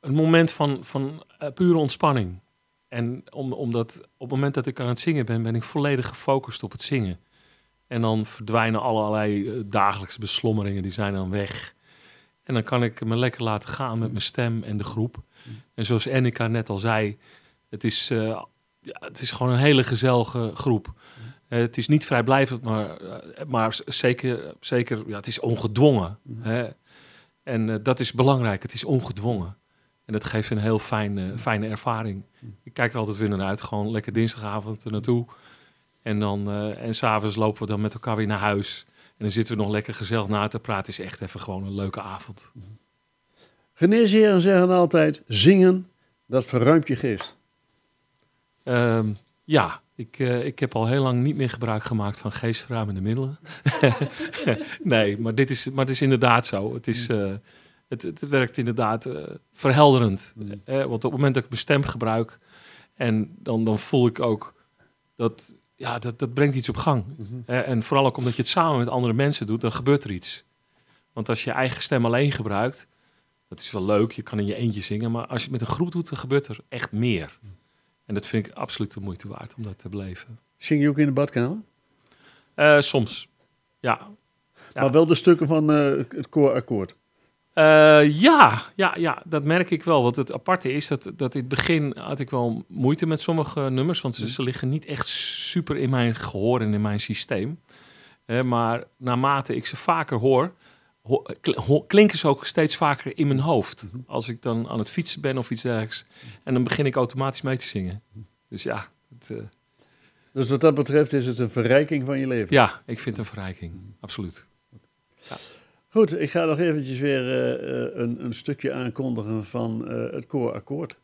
Speaker 5: een moment van, van pure ontspanning. En om, omdat op het moment dat ik aan het zingen ben, ben ik volledig gefocust op het zingen. En dan verdwijnen allerlei eh, dagelijkse beslommeringen, die zijn dan weg. En dan kan ik me lekker laten gaan met mijn stem en de groep. En zoals Annika net al zei, het is, eh, ja, het is gewoon een hele gezellige groep. Eh, het is niet vrijblijvend, maar, maar zeker, zeker ja, het is ongedwongen. Hè? En dat is belangrijk, het is ongedwongen. En dat geeft een heel fijne, fijne ervaring. Ik kijk er altijd weer naar uit, gewoon lekker dinsdagavond naartoe. En, dan, eh en s'avonds lopen we dan met elkaar weer naar huis. En dan zitten we nog lekker gezellig na te praten. Is echt even gewoon een leuke avond.
Speaker 1: Geneesheren zeggen altijd, zingen, dat verruimt je geest.
Speaker 5: Ehm, ja, ik, eh, ik heb al heel lang niet meer gebruik gemaakt van geestverruimende middelen. [LAUGHS] nee, maar dit is, maar het is inderdaad zo. Het, is, eh, het, het werkt inderdaad verhelderend. Eh, want op het moment dat ik mijn stem gebruik... en dan, dan voel ik ook dat... Ja, dat, dat brengt iets op gang. Eh, en vooral ook omdat je het samen met andere mensen doet, dan gebeurt er iets. Want als je je eigen stem alleen gebruikt... dat is wel leuk, je kan in je eentje zingen... maar als je het met een groep doet, dan gebeurt er echt meer. En dat vind ik absoluut de moeite waard om dat te beleven.
Speaker 1: Zing je ook in de badkamer?
Speaker 5: Eh, soms, ja. Ja.
Speaker 1: Maar wel de stukken van eh, het koorakkoord.
Speaker 5: Eh, ja, ja, ja, dat merk ik wel. Want het aparte is dat, dat in het begin had ik wel moeite met sommige nummers. Want ze, ze liggen niet echt super in mijn gehoor en in mijn systeem. Eh, maar naarmate ik ze vaker hoor, ho- kl- ho- klinken ze ook steeds vaker in mijn hoofd. Als ik dan aan het fietsen ben of iets dergelijks. En dan begin ik automatisch mee te zingen. Dus ja, het, eh,
Speaker 1: Dus wat dat betreft is het een verrijking van je leven.
Speaker 5: ja ik vind het een verrijking. Absoluut.
Speaker 1: Goed, ik ga nog eventjes weer eh, een, een stukje aankondigen van eh, het koorakkoord.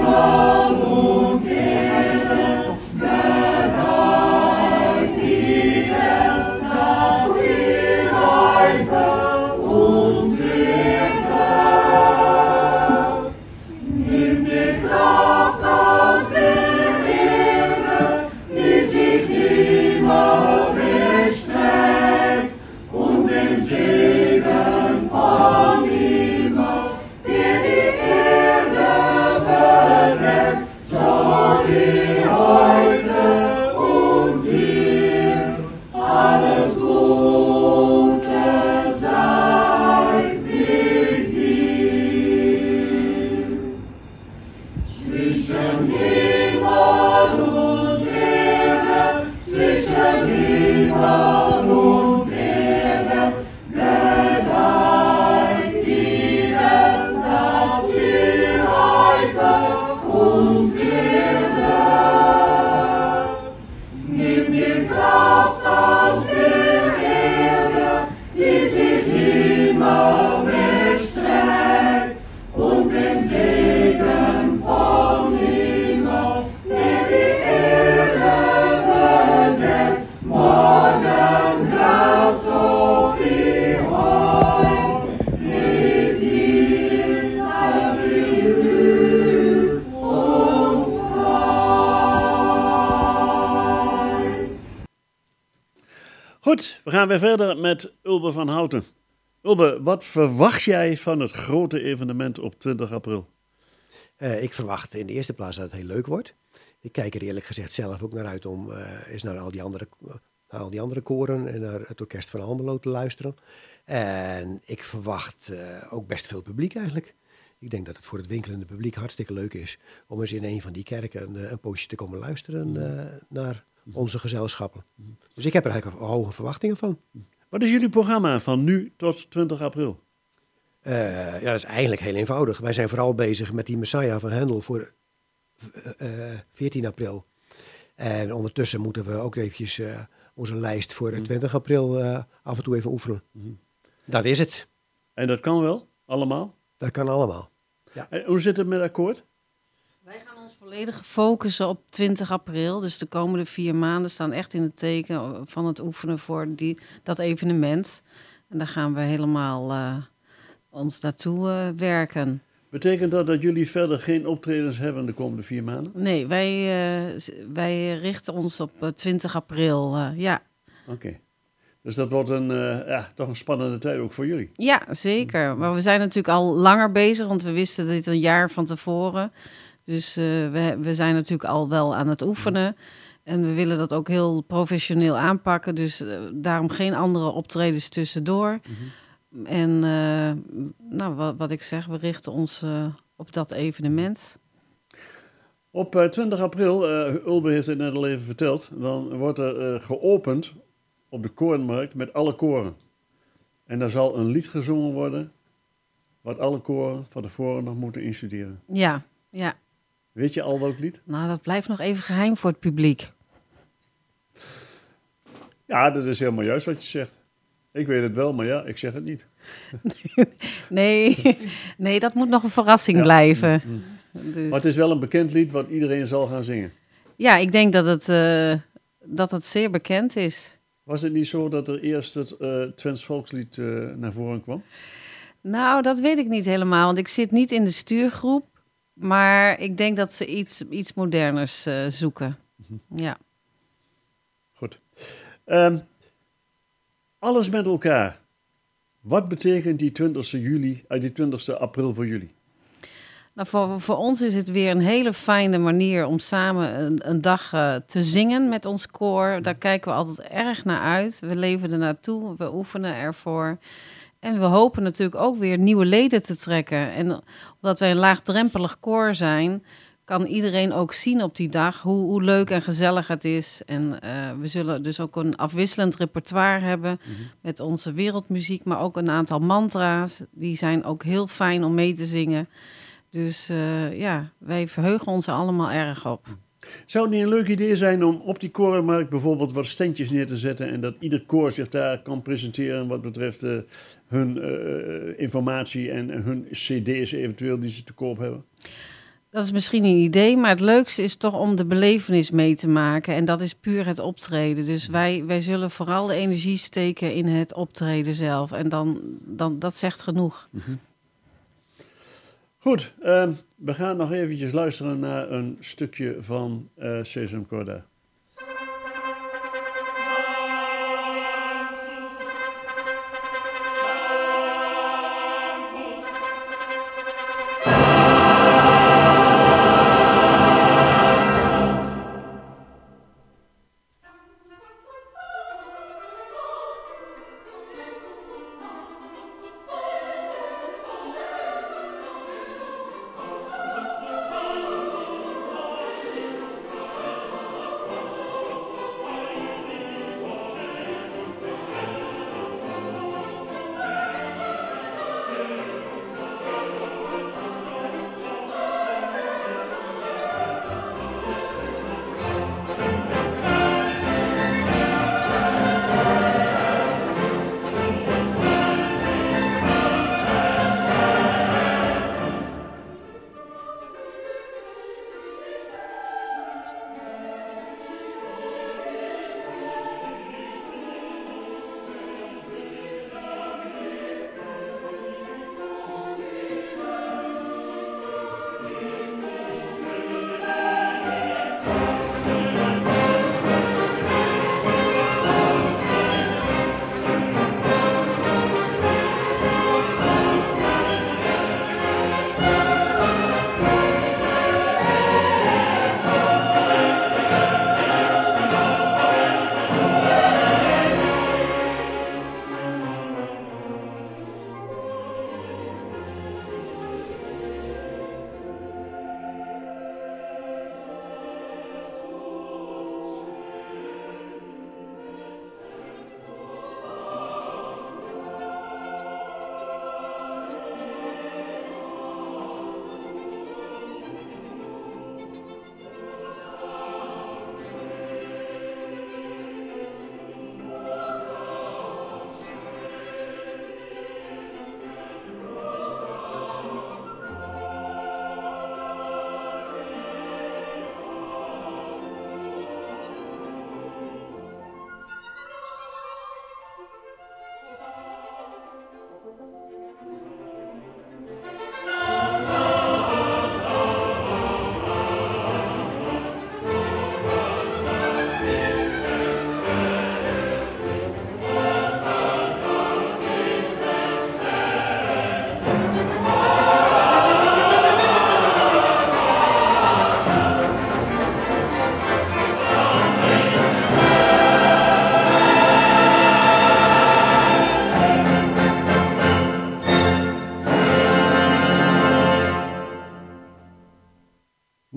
Speaker 2: Und
Speaker 1: Oh. We gaan weer verder met Ulbe van Houten. Ulbe, wat verwacht jij van het grote evenement op 20 april?
Speaker 4: Uh, ik verwacht in de eerste plaats dat het heel leuk wordt. Ik kijk er eerlijk gezegd zelf ook naar uit om uh, eens naar al die andere, naar al die andere koren en naar het orkest van Almelo te luisteren. En ik verwacht uh, ook best veel publiek eigenlijk. Ik denk dat het voor het winkelende publiek hartstikke leuk is om eens in een van die kerken een, een poosje te komen luisteren naar onze gezelschappen. Dus ik heb er eigenlijk hoge verwachtingen van.
Speaker 1: Wat is jullie programma van nu tot 20 april?
Speaker 4: Uh, ja, dat is eigenlijk heel eenvoudig. Wij zijn vooral bezig met die Messiah van Hendel voor uh, uh, 14 april. En ondertussen moeten we ook eventjes uh, onze lijst voor 20 april af en toe even oefenen. Mm. Dat is het.
Speaker 1: En dat kan wel? Allemaal?
Speaker 4: Dat kan allemaal.
Speaker 1: Ja. En hoe zit het met akkoord?
Speaker 6: Wij gaan ons volledig focussen op 20 april. Dus de komende vier maanden staan echt in het teken van het oefenen voor die, dat evenement. En daar gaan we helemaal uh, ons naartoe uh, werken.
Speaker 1: Betekent dat dat jullie verder geen optredens hebben de komende vier maanden?
Speaker 6: Nee, wij, uh, wij richten ons op 20 april, ja.
Speaker 1: Oké. Okay. Dus dat wordt een, uh, ja, toch een spannende tijd ook voor jullie.
Speaker 6: Ja, zeker. Maar we zijn natuurlijk al langer bezig, want we wisten dit een jaar van tevoren. Dus uh, we, we zijn natuurlijk al wel aan het oefenen. En we willen dat ook heel professioneel aanpakken. Dus uh, daarom geen andere optredens tussendoor. Mm -hmm. En uh, nou, wat, wat, ik zeg, we richten ons op dat evenement.
Speaker 1: Op 20 april, Ulbe heeft het net al even verteld, dan wordt er geopend op de korenmarkt met alle koren. En daar zal een lied gezongen worden, wat alle koren van tevoren nog moeten instuderen.
Speaker 6: Ja, ja.
Speaker 1: Weet je al welk lied?
Speaker 6: Nou, dat blijft nog even geheim voor het publiek.
Speaker 1: Ja, dat is helemaal juist wat je zegt. Ik weet het wel, maar ja, ik zeg het niet. [LAUGHS]
Speaker 6: nee, nee dat moet nog een verrassing ja. blijven.
Speaker 1: Mm. Dus. Maar het is wel een bekend lied wat iedereen zal gaan zingen.
Speaker 6: Ja, ik denk dat het, uh, dat het zeer bekend is.
Speaker 1: Was het niet zo dat er eerst het uh, Twents volkslied uh, naar voren kwam?
Speaker 6: Nou, dat weet ik niet helemaal, want ik zit niet in de stuurgroep. Maar ik denk dat ze iets, iets moderners uh, zoeken. Mm-hmm. Ja.
Speaker 1: Goed. Um, alles met elkaar. Wat betekent die 20 juli, uh, die 20 april voor jullie?
Speaker 6: Nou, voor, voor ons is het weer een hele fijne manier om samen een, een dag uh, te zingen met ons koor. Daar kijken we altijd erg naar uit. We leven er naartoe, we oefenen ervoor. En we hopen natuurlijk ook weer nieuwe leden te trekken. En omdat wij een laagdrempelig koor zijn, kan iedereen ook zien op die dag hoe, hoe leuk en gezellig het is. En uh, we zullen dus ook een afwisselend repertoire hebben mm -hmm. met onze wereldmuziek, maar ook een aantal mantra's. Die zijn ook heel fijn om mee te zingen. Dus uh, ja, wij verheugen ons er allemaal erg op.
Speaker 1: Zou het niet een leuk idee zijn om op die korenmarkt bijvoorbeeld wat standjes neer te zetten en dat ieder koor zich daar kan presenteren wat betreft uh, hun uh, informatie en, en, hun cd's eventueel die ze te koop hebben?
Speaker 6: Dat is misschien een idee, maar het leukste is toch om de belevenis mee te maken. En dat is puur het optreden. Dus wij, wij zullen vooral de energie steken in het optreden zelf. En dan, dan dat zegt genoeg.
Speaker 1: Mm -hmm. Goed, uh, we gaan nog eventjes luisteren naar een stukje van uh, Sesam Corda.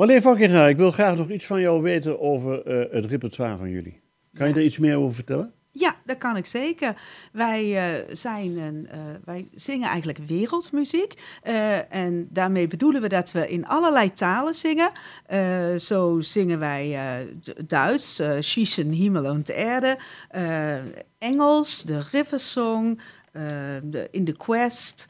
Speaker 1: Marleen Vakkinga, ik wil graag nog iets van jou weten over eh, het repertoire van jullie. Kan je daar iets meer over vertellen?
Speaker 3: Ja, dat kan ik zeker. Wij, eh, zijn een, eh, wij zingen eigenlijk wereldmuziek. En daarmee bedoelen we dat we in allerlei talen zingen. Zo zingen wij Duits, uh, Schießen, Himmel und Erde. Engels, de Riversong, de In the Quest.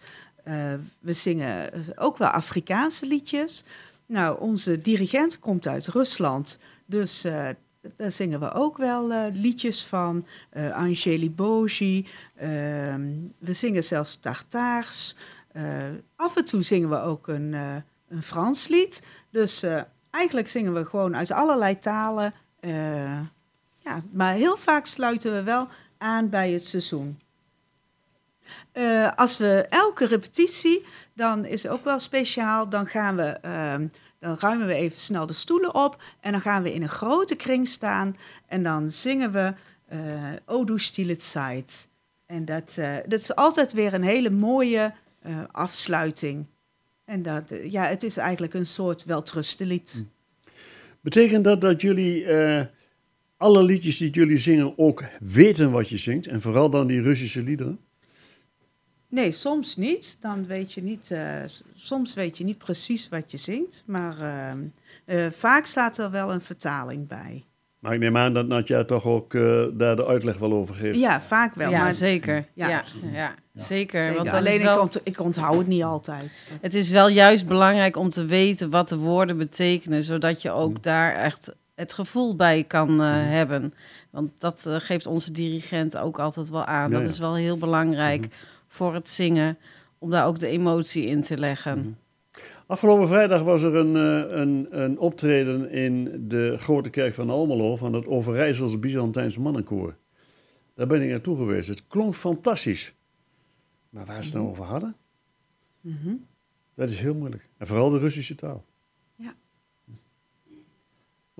Speaker 3: We zingen ook wel Afrikaanse liedjes. Nou, onze dirigent komt uit Rusland. Dus eh, daar zingen we ook wel eh, liedjes van. eh Angeli Bogi. ehm, we zingen zelfs Tartaars. Af en toe zingen we ook een, een Frans lied. Dus eigenlijk zingen we gewoon uit allerlei talen. ja, maar heel vaak sluiten we wel aan bij het seizoen. Eh, als we elke repetitie, dan is ook wel speciaal. Dan gaan we, ehm, dan ruimen we even snel de stoelen op en dan gaan we in een grote kring staan en dan zingen we eh O du stille Zeit. En dat, eh, dat is altijd weer een hele mooie eh, afsluiting. En dat, eh, ja, het is eigenlijk een soort weltrustenlied.
Speaker 1: Betekent dat dat jullie eh, alle liedjes die jullie zingen ook weten wat je zingt? En vooral dan die Russische liederen?
Speaker 3: Nee, soms niet. Dan weet je niet, eh, soms weet je niet precies wat je zingt. Maar ehm, eh, vaak staat er wel een vertaling bij.
Speaker 1: Maar ik neem aan dat Natja toch ook eh, daar de uitleg wel over geeft.
Speaker 3: Ja, vaak wel.
Speaker 6: ja,
Speaker 3: maar
Speaker 6: zeker.
Speaker 3: Ja.
Speaker 6: Ja, ja, zeker.
Speaker 3: zeker.
Speaker 6: Want dat
Speaker 3: Alleen
Speaker 6: wel,
Speaker 3: ik, ont- ik onthoud het niet altijd.
Speaker 6: het is wel juist belangrijk om te weten wat de woorden betekenen, zodat je ook daar echt het gevoel bij kan eh, hebben. Want dat eh, geeft onze dirigent ook altijd wel aan.
Speaker 1: Ja,
Speaker 6: dat
Speaker 1: ja.
Speaker 6: is wel heel belangrijk voor het zingen, om daar ook de emotie in te leggen.
Speaker 1: Afgelopen vrijdag was er een, eh, een, een optreden in de Grote Kerk van Almelo van het Overijsselse Byzantijns Mannenkoor. Daar ben ik naartoe geweest. Het klonk fantastisch. Maar waar ze het nou over hadden,
Speaker 3: Mhm.
Speaker 1: dat is heel moeilijk. En vooral de Russische taal.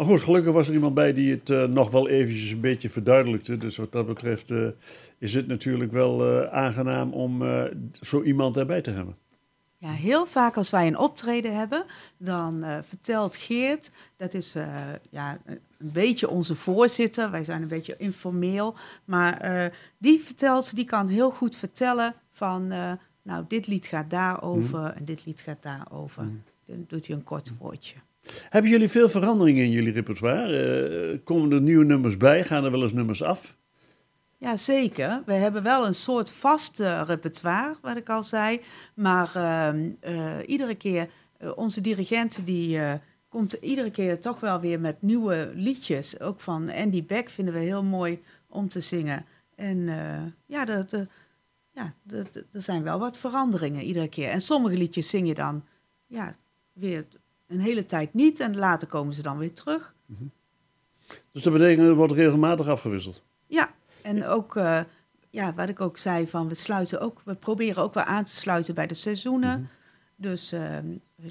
Speaker 1: Maar goed, gelukkig was er iemand bij die het eh, nog wel eventjes een beetje verduidelijkte. Dus wat dat betreft eh, is het natuurlijk wel eh, aangenaam om zo iemand erbij te hebben.
Speaker 3: Ja, heel vaak als wij een optreden hebben, dan vertelt Geert, dat is ja, een beetje onze voorzitter, wij zijn een beetje informeel, maar die vertelt, die kan heel goed vertellen van, nou, dit lied gaat daarover en dit lied gaat daarover. Dan doet hij een kort woordje.
Speaker 1: Hebben jullie veel veranderingen in jullie repertoire? Eh, komen er nieuwe nummers bij? Gaan er wel eens nummers af?
Speaker 3: Ja, zeker. We hebben wel een soort vast eh, repertoire, wat ik al zei. Maar ehm, eh, iedere keer, onze dirigent die komt iedere keer toch wel weer met nieuwe liedjes. Ook van Andy Beck vinden we heel mooi om te zingen. En ja, de, ja er zijn wel wat veranderingen iedere keer. En sommige liedjes zing je dan ja, weer een hele tijd niet. En later komen ze dan weer terug.
Speaker 1: Dus dat betekent dat er wordt regelmatig afgewisseld.
Speaker 3: Ja, en ook ja, ja, wat ik ook zei, van we sluiten ook, we proberen ook wel aan te sluiten bij de seizoenen. Dus ehm,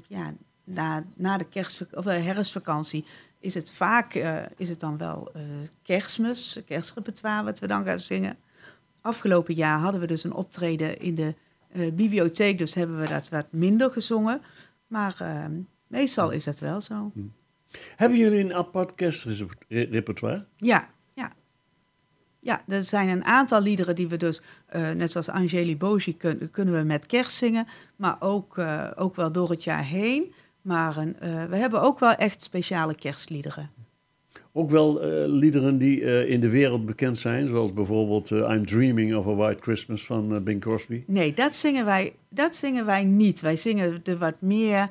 Speaker 3: ja, na, na de kerstvak of, eh, herfstvakantie is het vaak eh, is het dan wel eh, kerstmis, kerstrepertoire wat we dan gaan zingen. Afgelopen jaar hadden we dus een optreden in de eh, bibliotheek, dus hebben we dat wat minder gezongen. Maar ehm, meestal is dat wel zo.
Speaker 1: Hebben jullie een apart kerstrepertoire?
Speaker 3: Ja, ja. Ja, er zijn een aantal liederen die we dus, eh, net zoals Angeli Bogi, kun- kunnen we met kerst zingen. Maar ook, eh, ook wel door het jaar heen. Maar een, eh, we hebben ook wel echt speciale kerstliederen.
Speaker 1: Ook wel liederen die in de wereld bekend zijn, zoals bijvoorbeeld I'm Dreaming of a White Christmas van Bing Crosby.
Speaker 3: Nee, dat zingen wij, dat zingen wij niet. Wij zingen de wat meer,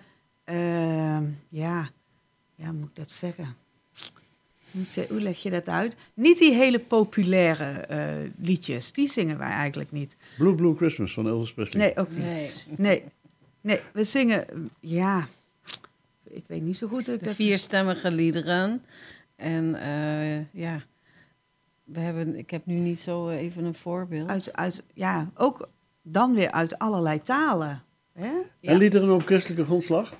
Speaker 3: ehm, ja, ja, moet ik dat zeggen? Hoe leg je dat uit? Niet die hele populaire eh, liedjes, die zingen wij eigenlijk niet.
Speaker 1: Blue Blue Christmas van Elvis Presley.
Speaker 3: Nee, ook niet. Nee, nee. we zingen, ja, ik weet niet zo goed. hoe ik
Speaker 6: De
Speaker 3: dat-
Speaker 6: vierstemmige liederen. En eh, ja, we hebben, ik heb nu niet zo eh, even een voorbeeld.
Speaker 3: Uit, uit, ja, ook dan weer uit allerlei talen. Hè?
Speaker 1: En liederen op christelijke grondslag?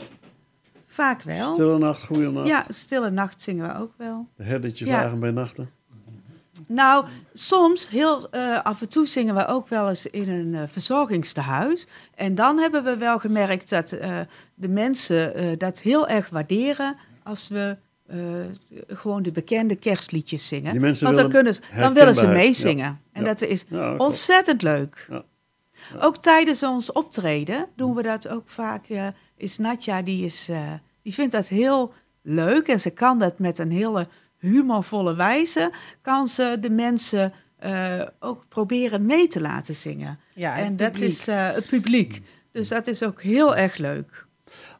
Speaker 3: Vaak wel.
Speaker 1: Stille nacht, goede nacht.
Speaker 3: Ja, Stille Nacht zingen we ook wel.
Speaker 1: De herdertjes
Speaker 3: Ja.
Speaker 1: lagen bij nachten.
Speaker 3: Nou, soms, heel eh, af en toe zingen we ook wel eens in een uh, verzorgingstehuis. En dan hebben we wel gemerkt dat uh, de mensen dat heel erg waarderen als we gewoon de bekende kerstliedjes zingen.
Speaker 1: Die mensen
Speaker 3: Want dan,
Speaker 1: willen
Speaker 3: kunnen ze, dan willen ze meezingen.
Speaker 1: Ja.
Speaker 3: En
Speaker 1: Ja.
Speaker 3: dat is
Speaker 1: Ja,
Speaker 3: ontzettend leuk. Ook tijdens ons optreden doen we dat ook vaak. eh, is Natja, die, is, eh, die vindt dat heel leuk. En ze kan dat met een hele humorvolle wijze. Kan ze de mensen eh, ook proberen mee te laten zingen.
Speaker 6: Ja,
Speaker 3: en dat is eh, het publiek. Dus dat is ook heel erg leuk.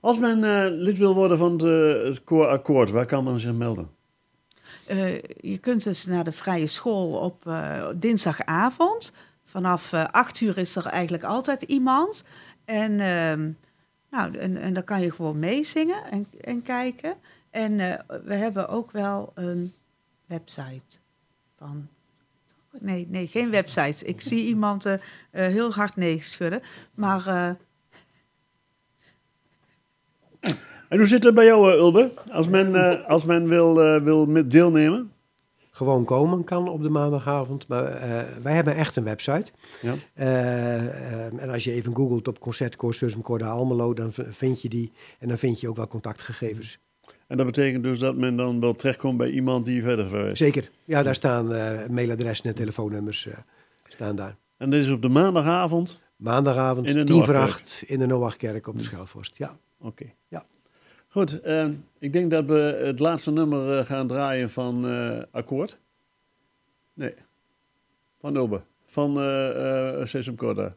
Speaker 1: Als men eh, lid wil worden van de, het koor Akkoord, waar kan men zich melden?
Speaker 3: Eh, je kunt dus naar de vrije school op eh, dinsdagavond. Vanaf 8 uur is er eigenlijk altijd iemand. En, ehm, nou, en, en dan kan je gewoon meezingen en, en kijken. En eh, we hebben ook wel een website van. Nee, nee, geen website. Ik zie iemand eh, eh, heel hard nee schudden. Maar
Speaker 1: En hoe zit het bij jou, Ulbe? Als men, als men wil, wil deelnemen?
Speaker 4: Gewoon komen kan op de maandagavond. Maar eh, wij hebben echt een website.
Speaker 1: Ja.
Speaker 4: Eh, eh, en als je even googelt op Concertkoor Sursum Corda Almelo, dan vind je die. En dan vind je ook wel contactgegevens.
Speaker 1: En dat betekent dus dat men dan wel terechtkomt bij iemand die je verder verwijst.
Speaker 4: Zeker. Ja, daar staan mailadressen en telefoonnummers staan daar.
Speaker 1: En dit is op de maandagavond.
Speaker 4: Maandagavond,
Speaker 1: In de
Speaker 4: voor in de Noachkerk op de Schelvorst. Ja.
Speaker 1: Oké.
Speaker 4: Ja.
Speaker 1: Goed, eh, ik denk dat we het laatste nummer eh, gaan draaien van eh, Akkoord. Nee, van Ulbe. Van eh Sesam Corda.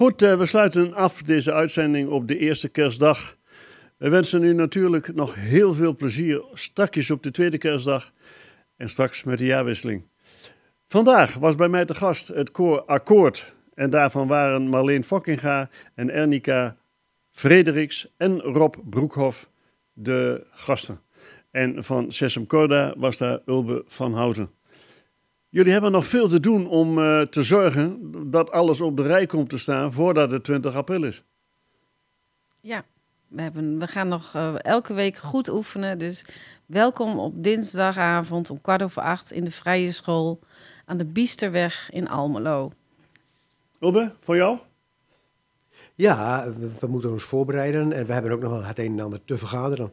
Speaker 1: Goed, eh, we sluiten af deze uitzending op de eerste kerstdag. We wensen u natuurlijk nog heel veel plezier straks op de tweede kerstdag en straks met de jaarwisseling. Vandaag was bij mij te gast het koor Akkoord. En daarvan waren Marleen Fokkinga en Ernika Frederiks en Rob Broekhoff de gasten. En van Sesam Corda was daar Ulbe van Houten. Jullie hebben nog veel te doen om eh, te zorgen dat alles op de rij komt te staan voordat het 20 april is.
Speaker 6: Ja, we, hebben, we gaan nog eh, elke week goed oefenen. Dus welkom op dinsdagavond om kwart over acht in de Vrije School aan de Biesterweg in Almelo.
Speaker 1: Ulbe, voor jou?
Speaker 4: Ja, we, we moeten ons voorbereiden en we hebben ook nog wel het een en ander te vergaderen.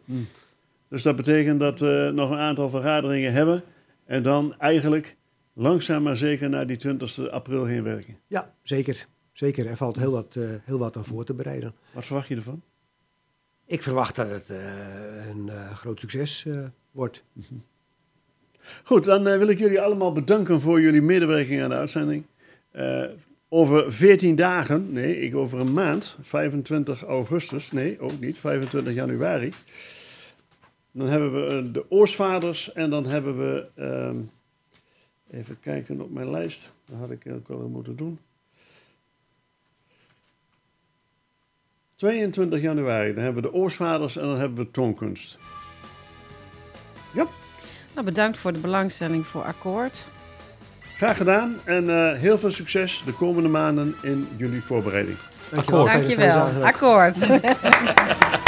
Speaker 1: Dus dat betekent dat we nog een aantal vergaderingen hebben. En dan eigenlijk langzaam maar zeker naar die 20 april heen werken.
Speaker 4: Ja, zeker. Zeker. Er valt heel wat, eh, heel wat aan voor te bereiden.
Speaker 1: Wat verwacht je ervan?
Speaker 4: Ik verwacht dat het eh, een eh, groot succes wordt.
Speaker 1: Goed, dan wil ik jullie allemaal bedanken voor jullie medewerking aan de uitzending. Over 14 dagen, nee, ik over een maand, 25 augustus, nee, ook niet, 25 januari. Dan hebben we de Oorsvaders en dan hebben we, ehm, even kijken op mijn lijst, dat had ik ook wel moeten doen. 22 januari, dan hebben we de Oorsvaders en dan hebben we toonkunst. Ja.
Speaker 6: Nou, bedankt voor de belangstelling voor Akkoord.
Speaker 1: Graag gedaan en eh, heel veel succes de komende maanden in jullie voorbereiding.
Speaker 4: Dankjewel.
Speaker 5: Akkoord.
Speaker 6: Dankjewel. Akkoord. [LAUGHS]